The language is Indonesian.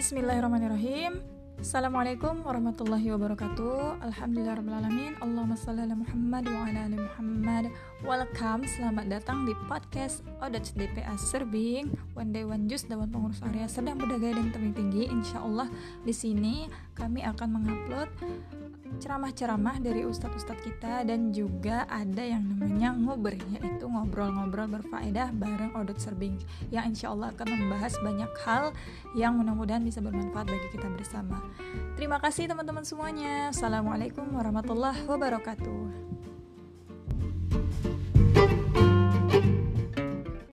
Bismillahirrahmanirrahim. Assalamualaikum warahmatullahi wabarakatuh. Alhamdulillahirrahmanirrahim Allahumma salli ala Muhammad wa ala ali Muhammad. Welcome, selamat datang di podcast Odat DPA Serbing. One Day One Juice Dewan Pengurus Area Sedang Berdagai dan Tinggi. Insya Allah di sini kami akan mengupload ceramah-ceramah dari ustadz-ustadz kita dan juga ada yang namanya ngobrol yaitu ngobrol-ngobrol berfaedah bareng Odot Serbing yang insya Allah akan membahas banyak hal yang mudah-mudahan bisa bermanfaat bagi kita bersama. Terima kasih teman-teman semuanya. Assalamualaikum warahmatullahi wabarakatuh.